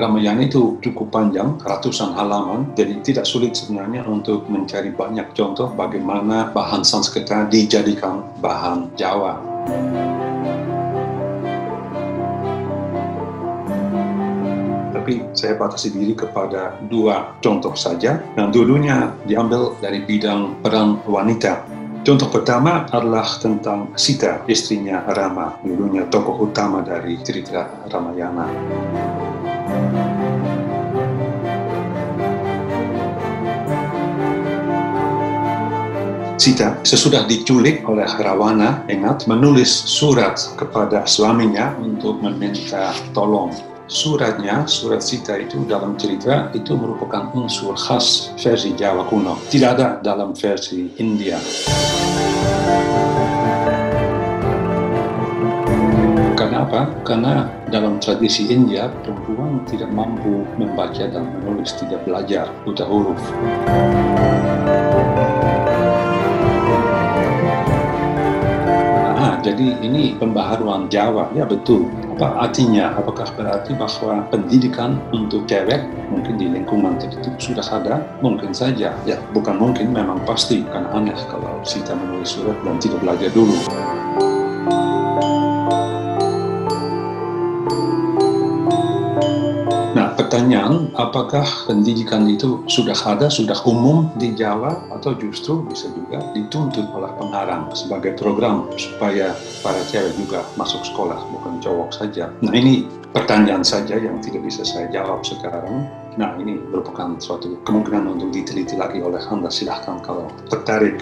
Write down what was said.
Ramayana itu cukup panjang, ratusan halaman, jadi tidak sulit sebenarnya untuk mencari banyak contoh bagaimana bahan Sanskerta dijadikan bahan Jawa. tapi saya batasi diri kepada dua contoh saja yang dulunya diambil dari bidang peran wanita. Contoh pertama adalah tentang Sita, istrinya Rama, dulunya tokoh utama dari cerita Ramayana. Sita sesudah diculik oleh Rawana, ingat, menulis surat kepada suaminya untuk meminta tolong suratnya, surat Sita itu dalam cerita itu merupakan unsur khas versi Jawa kuno. Tidak ada dalam versi India. Kenapa? Karena dalam tradisi India, perempuan tidak mampu membaca dan menulis, tidak belajar buta huruf. Nah, jadi ini pembaharuan Jawa, ya betul apa artinya? Apakah berarti bahwa pendidikan untuk cewek mungkin di lingkungan tertentu sudah ada? Mungkin saja. Ya, bukan mungkin, memang pasti. Karena aneh kalau Sita menulis surat dan tidak belajar dulu. Pertanyaan, apakah pendidikan itu sudah ada, sudah umum di Jawa, atau justru bisa juga dituntut oleh pengarang sebagai program supaya para cewek juga masuk sekolah, bukan cowok saja. Nah, ini pertanyaan saja yang tidak bisa saya jawab sekarang. Nah, ini merupakan suatu kemungkinan untuk diteliti lagi oleh Anda. Silahkan kalau tertarik.